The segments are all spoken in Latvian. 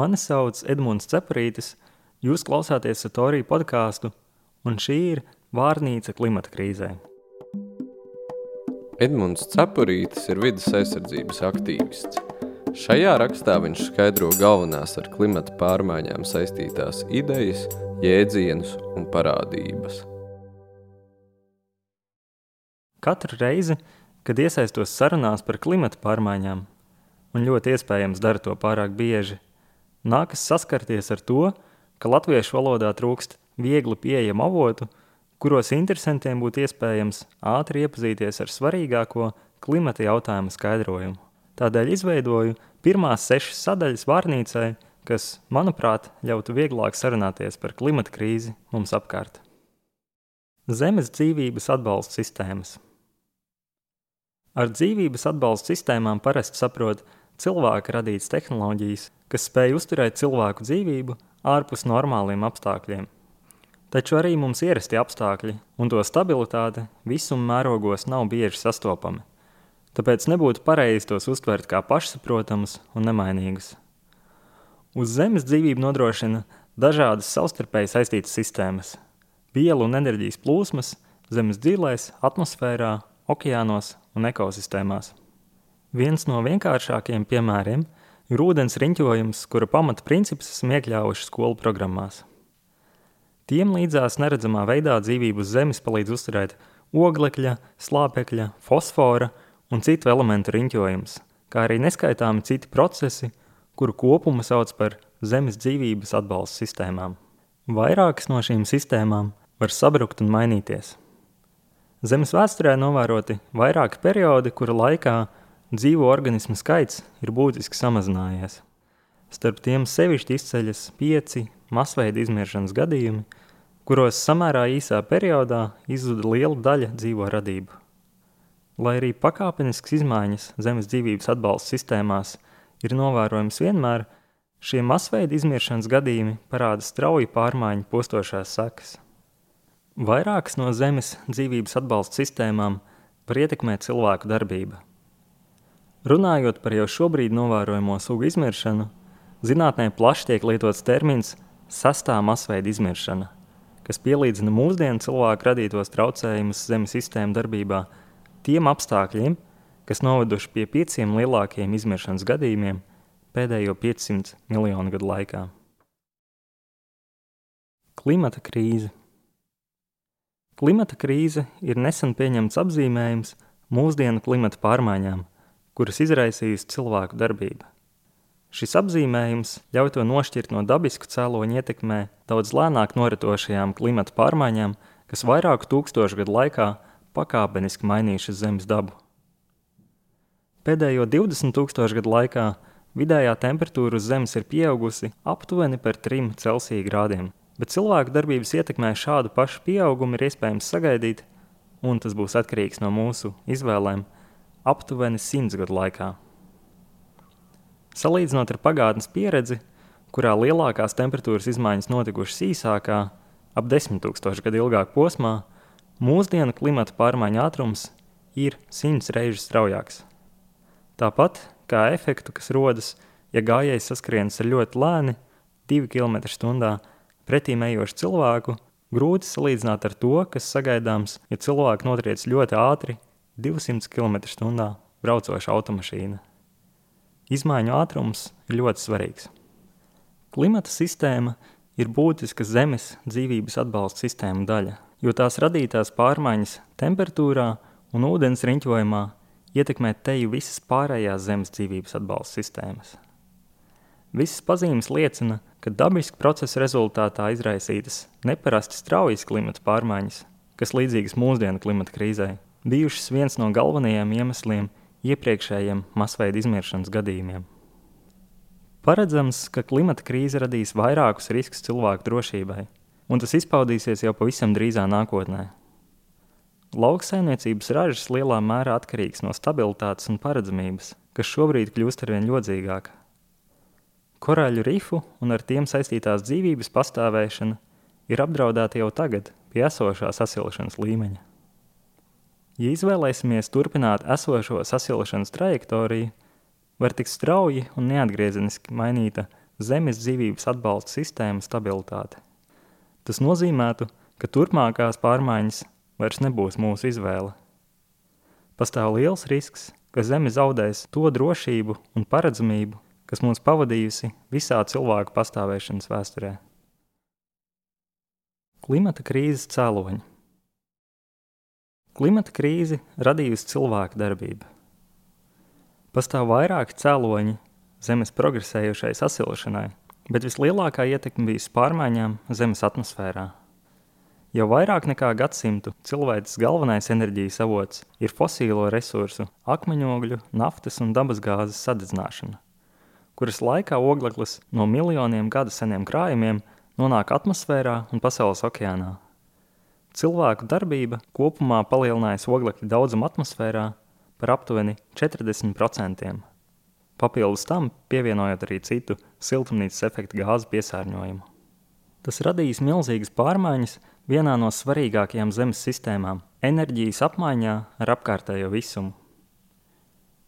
Mani sauc Edmunds Cepurītis, jūs klausāties Satoriju podkāstu, un šī ir Vārnīca klimata krīzē. Edmunds Cepurītis ir vidas aizsardzības aktīvists. Šajā rakstā viņš skaidro galvenās ar klimata pārmaiņām saistītās idejas, jēdzienus un parādības. Katru reizi, kad iesaistos sarunās par klimata pārmaiņām, un ļoti iespējams dara to pārāk bieži, nākas saskarties ar to, ka latviešu valodā trūkst viegli pieejamu avotu, kuros interesantiem būtu iespējams ātri iepazīties ar svarīgāko klimata jautājumu skaidrojumu. Tādēļ izveidoju pirmās sešas sadaļas vārnīcai, kas, manuprāt, ļautu vieglāk sarunāties par klimata krīzi mums apkārt. Zemes dzīvības atbalsta sistēmas. Ar dzīvības atbalsta sistēmām parasti saprot cilvēka radītas tehnoloģijas, kas spēj uzturēt cilvēku dzīvību ārpus normāliem apstākļiem. Taču arī mums ierastie apstākļi un to stabilitāte visuma mērogos nav bieži sastopami. Tāpēc nebūtu pareizi tos uztvert kā pašsaprotamus un nemainīgus. Uz Zemes dzīvību nodrošina dažādas savstarpēji saistītas sistēmas - vielu un enerģijas plūsmas Zemes dzīvēs, atmosfērā, okeānos un ekosistēmās. Viens no vienkāršākajiem piemēriem ir ūdens riņķojums, kura pamata principus esam iekļāvuši skolu programmās. Tiem līdzās neredzamā veidā dzīvību uz Zemes palīdz uzturēt oglekļa, slāpekļa, fosfora un citu elementu riņķojums, kā arī neskaitāmi citi procesi, kuru kopumu sauc par Zemes dzīvības atbalsta sistēmām. Vairākas no šīm sistēmām var sabrukt un mainīties. Zemes vēsturē novēroti vairāki periodi, kura laikā dzīvo organismu skaits ir būtiski samazinājies. Starp tiem sevišķi izceļas pieci masveida izmiršanas gadījumi, kuros samērā īsā periodā izzuda liela daļa dzīvo radību. Lai arī pakāpenisks izmaiņas zemes dzīvības atbalsta sistēmās ir novērojams vienmēr, šie masveida izmiršanas gadījumi parāda strauju pārmaiņu postošās sekas. Vairākas no zemes dzīvības atbalsta sistēmām var ietekmēt cilvēku darbību. Runājot par jau šobrīd novērojamo sugu izmiršanu, zinātnē plaši tiek lietots termins sastā masveida izmiršana, kas pielīdzina mūsdienu cilvēku radītos traucējumus zemes sistēmu darbībā tiem apstākļiem, kas noveduši pie pieciem lielākiem izmiršanas gadījumiem pēdējo 500 miljonu gadu laikā. Klimata krīze Klimata krīze ir nesen pieņemts apzīmējums mūsdienu klimata pārmaiņām – kuras izraisījusi cilvēku darbība. Šis apzīmējums ļauj to nošķirt no dabisku cēloņu ietekmē daudz lēnāk noritošajām klimata pārmaiņām, kas vairāku tūkstošu gadu laikā pakāpeniski mainījušas Zemes dabu. Pēdējo 20 tūkstošu gadu laikā vidējā temperatūra uz Zemes ir pieaugusi aptuveni par 3 Celsija grādiem, bet cilvēku darbības ietekmē šādu pašu pieaugumu ir iespējams sagaidīt, un tas būs atkarīgs no mūsu izvēlēm – aptuveni simts gadu laikā. Salīdzinot ar pagātnes pieredzi, kurā lielākās temperatūras izmaiņas notikušas īsākā, ap 10 000 gadu ilgākā posmā, mūsdienu klimata pārmaiņu ātrums ir simts reizes straujāks. Tāpat kā efektu, kas rodas, ja gājējs saskrienas ar ļoti lēni, 2 km/h pretīm ejošu cilvēku, grūti salīdzināt ar to, kas sagaidāms, ja cilvēki notriec ļoti ātri 200 km/h braucoša automašīna. Izmaiņu ātrums ir ļoti svarīgs. Klimata sistēma ir būtiska Zemes dzīvības atbalsta sistēma daļa, jo tās radītās pārmaiņas temperatūrā un ūdens riņķojumā ietekmē teju visas pārējās Zemes dzīvības atbalsta sistēmas. Visas pazīmes liecina, ka dabisku procesu rezultātā izraisītas neparasti straujas klimata pārmaiņas, kas līdzīgas mūsdienu klimata krīzei, bijušas viens no galvenajiem iemesliem iepriekšējiem masveida izmiršanas gadījumiem. Paredzams, ka klimata krīze radīs vairākus riskus cilvēku drošībai, un tas izpaudīsies jau pavisam drīzā nākotnē. Lauksaimniecības ražas lielā mērā atkarīgs no stabilitātes un paredzamības, kas šobrīd kļūst arvien ļodzīgāka. Korāļu rifu un ar tiem saistītās dzīvības pastāvēšana ir apdraudēta jau tagad pie esošā sasilšanas līmeņa. Ja izvēlēsimies turpināt esošo sasilšanas trajektoriju, var tik strauji un neatgriezeniski mainīta Zemes dzīvības atbalsta sistēmu stabilitāti. Tas nozīmētu, ka turpmākās pārmaiņas vairs nebūs mūsu izvēle. Pastāv liels risks, ka Zeme zaudēs to drošību un paredzamību, kas mūs pavadījusi visā cilvēku pastāvēšanas vēsturē. Klimata krīzes cēloņi Klimata krīzi radījusi cilvēka darbība. Pastāv vairāki cēloņi Zemes progresējušai sasilšanai, bet vislielākā ietekme bijusi pārmaiņām Zemes atmosfērā. Jau vairāk nekā gadsimtu cilvēks galvenais enerģijas avots ir fosīlo resursu, akmeņogļu, naftas un dabasgāzes sadedzināšana, kuras laikā ogleklis no miljoniem gadu seniem krājumiem nonāk atmosfērā un pasaules okeānā. Cilvēku darbība kopumā palielinājusi oglekļa daudzumu atmosfērā par aptuveni 40%. Papildus tam pievienojot arī citu siltumnīcas efekta gāzu piesārņojumu. Tas radīs milzīgas pārmaiņas vienā no svarīgākajām Zemes sistēmām - enerģijas apmaiņā ar apkārtējo visumu.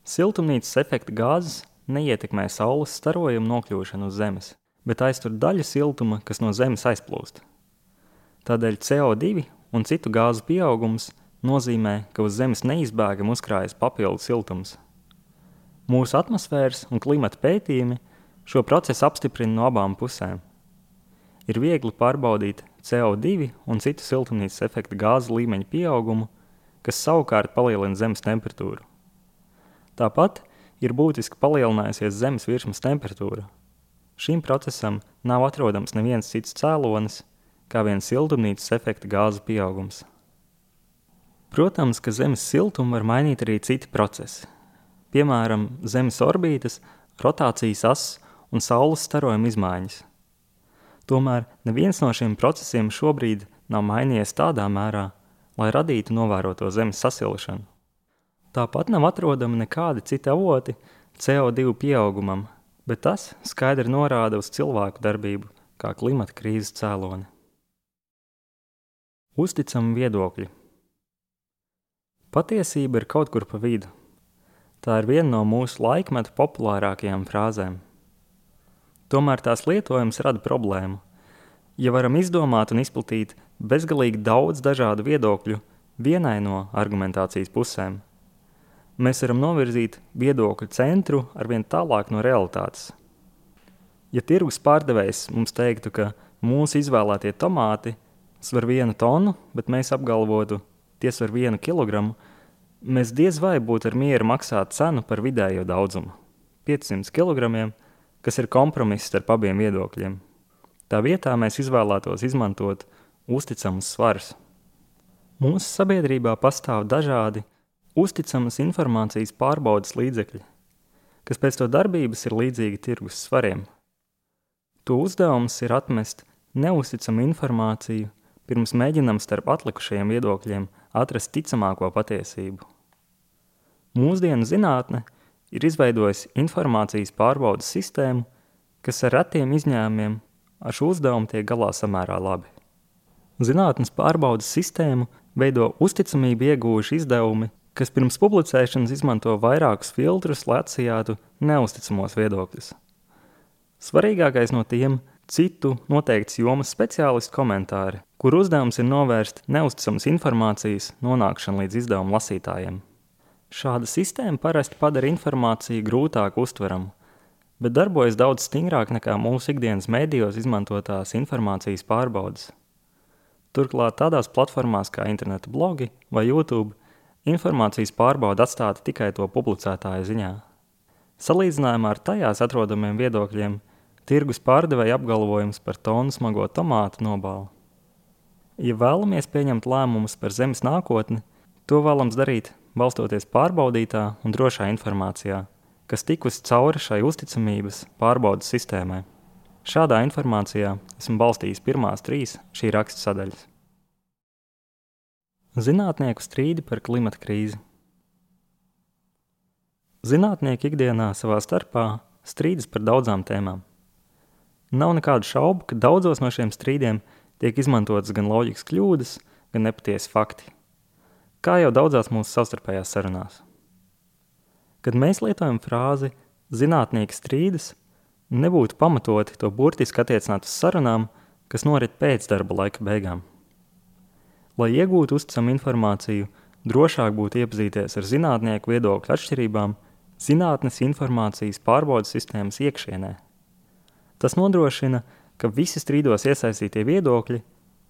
Siltumnīcas efekta gāzes neietekmē Saules starojumu nokļūšanu uz Zemes, bet aiztur daļu siltuma, kas no Zemes aizplūst. Tādēļ CO2 un citu gāzu pieaugums nozīmē, ka uz Zemes neizbēgami uzkrājas papildu siltums. Mūsu atmosfēras un klimata pētījumi šo procesu apstiprina no abām pusēm. Ir viegli pārbaudīt CO2 un citu siltumnīcas efekta gāzu līmeņa pieaugumu, kas savukārt palielina Zemes temperatūru. Tāpat ir būtiski palielinājusies Zemes virsmas temperatūra. Šim procesam nav atrodams neviens cits cēlonis, kā vien siltumnīcas efekta gāzu pieaugums. Protams, ka Zemes siltumu var mainīt arī citi procesi. Piemēram, Zemes orbītas, rotācijas asas un Saules starojuma izmaiņas. Tomēr neviens no šiem procesiem šobrīd nav mainījies tādā mērā, lai radītu novēroto Zemes sasilšanu. Tāpat nav atrodami nekādi citi avoti CO2 pieaugumam, bet tas skaidri norāda uz cilvēku darbību kā klimata krīzes cēloni. Uzticami viedokļi. Patiesība ir kaut kur pa vidu. Tā ir viena no mūsu laikmeta populārākajām frāzēm. Tomēr tās lietojums rada problēmu. Ja varam izdomāt un izplatīt bezgalīgi daudz dažādu viedokļu vienai no argumentācijas pusēm, mēs varam novirzīt viedokļu centru arvien tālāk no realitātes. Ja tirgus pārdevējs mums teiktu, ka mūsu izvēlētie tomāti sver vienu tonu, bet mēs apgalvotu, tie sver vienu kilogramu, mēs diez vai būtu ar mieru maksāt cenu par vidējo daudzumu - 500 kg, kas ir kompromiss starp abiem viedokļiem. Tā vietā mēs izvēlētos izmantot uzticamus svarus. Mūsu sabiedrībā pastāv dažādi uzticamas informācijas pārbaudas līdzekļi, kas pēc to darbības ir līdzīgi tirgus svariem. To uzdevums ir atmest neusticamu informāciju pirms mēģinam starp atlikušajiem viedokļiem atrast ticamāko patiesību. Mūsdienu zinātne ir izveidojusi informācijas pārbaudas sistēmu, kas ar retiem izņēmumiem ar šo uzdevumu tiek galā samērā labi. Zinātnes pārbaudas sistēmu veido uzticamību iegūjuši izdevumi, kas pirms publicēšanas izmanto vairākus filtrus, lai atsijātu neusticamos viedokļus. Svarīgākais no tiem ir citu noteikts jomas speciālistu komentāri, kur uzdevums ir novērst neusticamas informācijas nonākšanu līdz izdevuma lasītājiem. Šāda sistēma parasti padara informāciju grūtāk uztveramu, bet darbojas daudz stingrāk nekā mūsu ikdienas mēdījos izmantotās informācijas pārbaudas. Turklāt tādās platformās kā interneta blogi vai YouTube informācijas pārbauda atstāta tikai to publicētāju ziņā. Salīdzinājumā ar tajās atrodamiem viedokļiem – tirgus pārdevēja apgalvojums par tonu smago tomātu nobalu. Ja vēlamies pieņemt lēmumus par zemes nākotni, to vēlams darīt balstoties pārbaudītā un drošā informācijā, kas tikusi cauri šai uzticamības pārbaudas sistēmai. Šādā informācijā esmu balstījis pirmās trīs šī raksta sadaļas. Zinātnieku strīdi par klimata krīzi. Zinātnieki ikdienā savā starpā strīdas par daudzām tēmām. Nav nekādu šaubu, ka daudzos no šiem strīdiem tiek izmantotas gan loģikas kļūdas, gan nepatiesi fakti. Kā jau daudzās mūsu savstarpējās sarunās. Kad mēs lietojam frāzi zinātnieki strīdas, nebūtu pamatoti to burtiski attiecināt uz sarunām, kas norit pēc darba laika beigām. Lai iegūtu uzticamu informāciju, drošāk būtu iepazīties ar zinātnieku viedokļu atšķirībām zinātnes informācijas pārbaudas sistēmas iekšienē. Tas nodrošina, ka visi strīdos iesaistītie viedokļi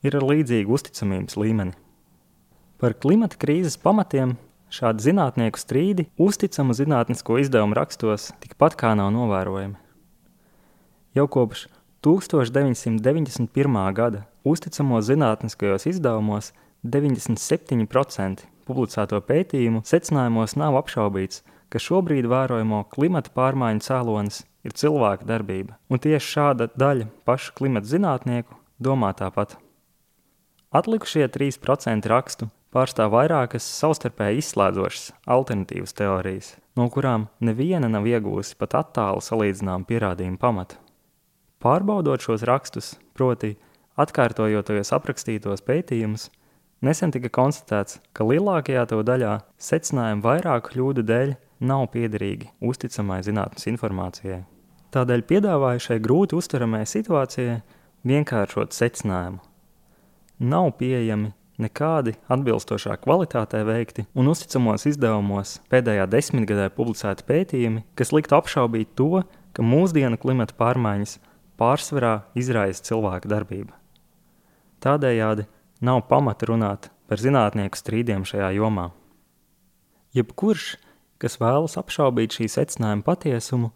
ir ar līdzīgu uzticamības līmeni. Par klimata krīzes pamatiem šādi zinātnieku strīdi uzticamu zinātnisko izdevumu rakstos tikpat kā nav novērojami. Jau kopš 1991. gada uzticamos zinātniskajos izdevumos 97% publicēto pētījumu secinājumos nav apšaubīts, ka šobrīd vērojamo klimata pārmaiņu cēlonis ir cilvēka darbība, un tieši šāda daļa pašu klimata zinātnieku domā tāpat. Atlikušie 3% rakstu pārstāv vairākas savstarpēji izslēdzošas alternatīvas teorijas, no kurām neviena nav iegūsi pat attālu salīdzināmu pierādījumu pamatu. Pārbaudot šos rakstus, proti, atkārtojoties aprakstītos pētījumus, nesen tika konstatēts, ka lielākajā to daļā secinājumu vairāku kļūdu dēļ nav piederīgi uzticamai zinātnes informācijai. Tādēļ piedāvāju šai grūti uztveramai situācijai vienkāršot secinājumu. Nav pieejami nekādi atbilstošā kvalitātē veikti un uzticamos izdevumos pēdējā desmitgadē publicēti pētījumi, kas liktu apšaubīt to, ka mūsdienu klimata pārmaiņas pārsvarā izraisa cilvēka darbība. Tādējādi nav pamata runāt par zinātnieku strīdiem šajā jomā. Jebkurš, kas vēlas apšaubīt šī secinājuma patiesumu,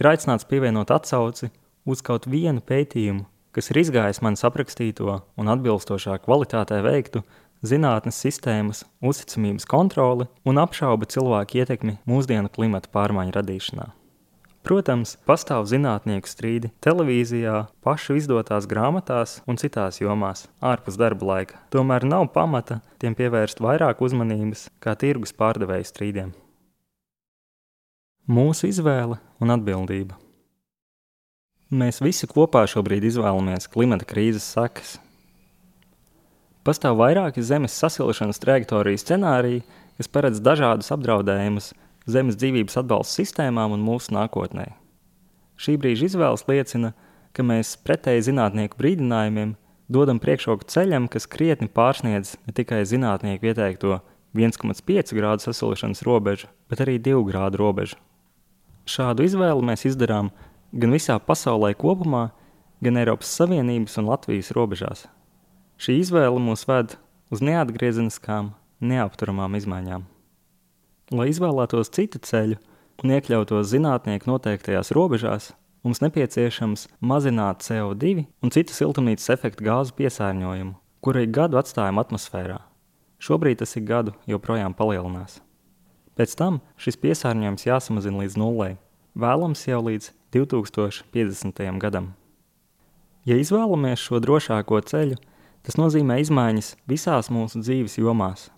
ir aicināts pievienot atsauci uz kaut vienu pētījumu, kas ir izgājis manis aprakstīto un atbilstošā kvalitātē veiktu zinātnes sistēmas uzticamības kontroli un apšauba cilvēku ietekmi mūsdienu klimata pārmaiņu radīšanā. Protams, pastāv zinātnieku strīdi televīzijā, pašu izdotās grāmatās un citās jomās, ārpus darba laika. Tomēr nav pamata tiem pievērst vairāk uzmanības kā tirgus pārdevēju strīdiem. Mūsu izvēle un atbildība. Mēs visi kopā šobrīd izvēlamies klimata krīzes sekas. Pastāv vairāki zemes sasilšanas trajektoriju scenāriji, kas paredz dažādus apdraudējumus zemes dzīvības atbalsta sistēmām un mūsu nākotnē. Šī brīža izvēles liecina, ka mēs pretēji zinātnieku brīdinājumiem dodam priekšroku ceļam, kas krietni pārsniedz ne tikai zinātnieku ieteikto 1,5 grādu sasilšanas robežu, bet arī 2 grādu robežu. Šādu izvēli mēs izdarām gan visā pasaulē kopumā, gan Eiropas Savienības un Latvijas robežās. Šī izvēle mūs ved uz neatgriezeniskām, neapturamām izmaiņām. Lai izvēlētos citu ceļu un iekļautos zinātnieku noteiktajās robežās, mums nepieciešams mazināt CO2 un citu siltumnīcas efekta gāzu piesārņojumu, kuru ik gadu atstājam atmosfērā. Šobrīd tas ik gadu joprojām palielinās. Pēc tam šis piesārņojums jāsamazina līdz nulē, vēlams jau līdz 2050. gadam. Ja izvēlamies šo drošāko ceļu, tas nozīmē izmaiņas visās mūsu dzīves jomās –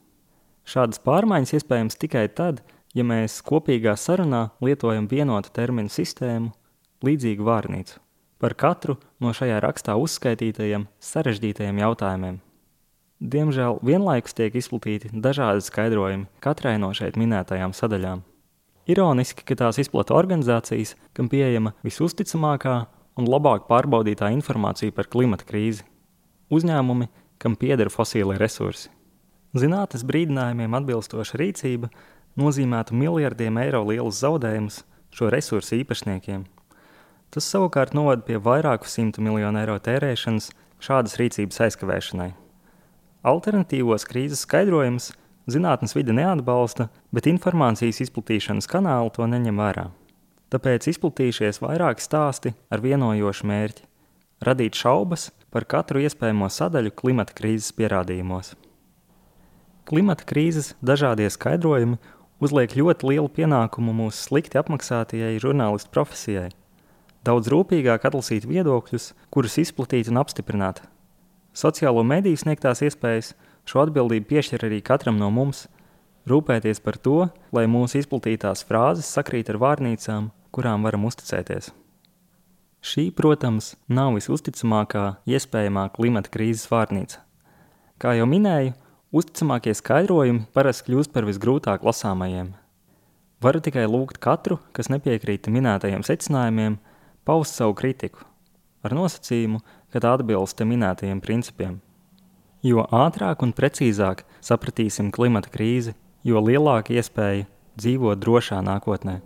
Šādas pārmaiņas iespējams tikai tad, ja mēs kopīgā sarunā lietojam vienotu terminu sistēmu, līdzīgu vārnīcu, par katru no šajā rakstā uzskaitītajiem sarežģītajiem jautājumiem. Diemžēl vienlaikus tiek izplatīti dažādi skaidrojumi katrai no šeit minētajām sadaļām. Ironiski, ka tās izplata organizācijas, kam pieejama visusticamākā un labāk pārbaudītā informācija par klimata krīzi. Uzņēmumi, kam pieder fosīlie resursi. Zinātnes brīdinājumiem atbilstoša rīcība nozīmētu miljardiem eiro lielus zaudējumus šo resursu īpašniekiem. Tas savukārt novada pie vairāku simtu miljonu eiro tērēšanas šādas rīcības aizkavēšanai. Alternatīvos krīzes skaidrojumus zinātnes vide neatbalsta, bet informācijas izplatīšanas kanāli to neņem vērā. Tāpēc izplatījušies vairāki stāsti ar vienojošu mērķi - radīt šaubas par katru iespējamo sadaļu klimata krīzes pierādījumos. Klimata krīzes dažādie skaidrojumi uzliek ļoti lielu pienākumu mūsu slikti apmaksātajai žurnālistu profesijai. Daudz rūpīgāk atlasīt viedokļus, kurus izplatīt un apstiprināt. Sociālo mediju sniegtās iespējas šo atbildību piešķir arī katram no mums, rūpēties par to, lai mūsu izplatītās frāzes sakrīt ar vārnīcām, kurām varam uzticēties. Šī, protams, nav visusticamākā iespējamā klimata krīzes vārnīca. Kā jau minēju, Uzticamākie skaidrojumi parasti kļūst par visgrūtāk lasāmajiem. Varu tikai lūgt katru, kas nepiekrīt minētajiem secinājumiem, paust savu kritiku, ar nosacījumu, ka tā atbilst minētajiem principiem. Jo ātrāk un precīzāk sapratīsim klimata krīzi, jo lielāka iespēja dzīvot drošā nākotnē.